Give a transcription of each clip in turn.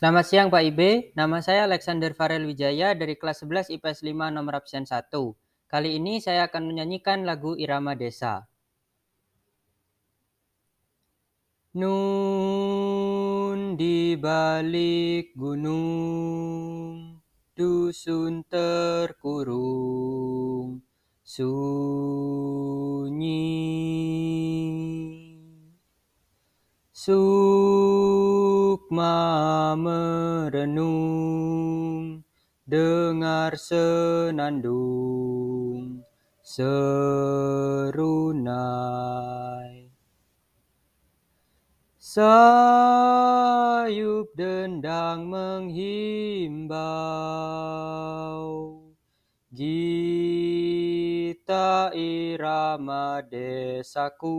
Selamat siang Pak Ibe, nama saya Alexander Farel Wijaya dari kelas 11 IPS 5 nomor absen 1. Kali ini saya akan menyanyikan lagu Irama Desa. Nun di balik gunung, dusun terkurung, sunyi. Sukma merenung, dengar senandung, serunai. Sayup dendang menghimbau, Gita irama desaku.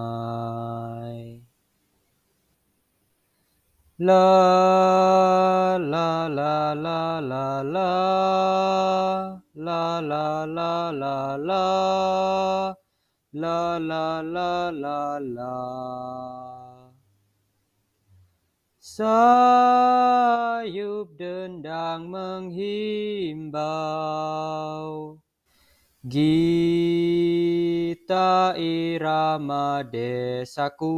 La la la la la la la la la la la la la la la la Sayup dendang menghimbau Gita irama desaku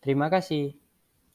Terima kasih.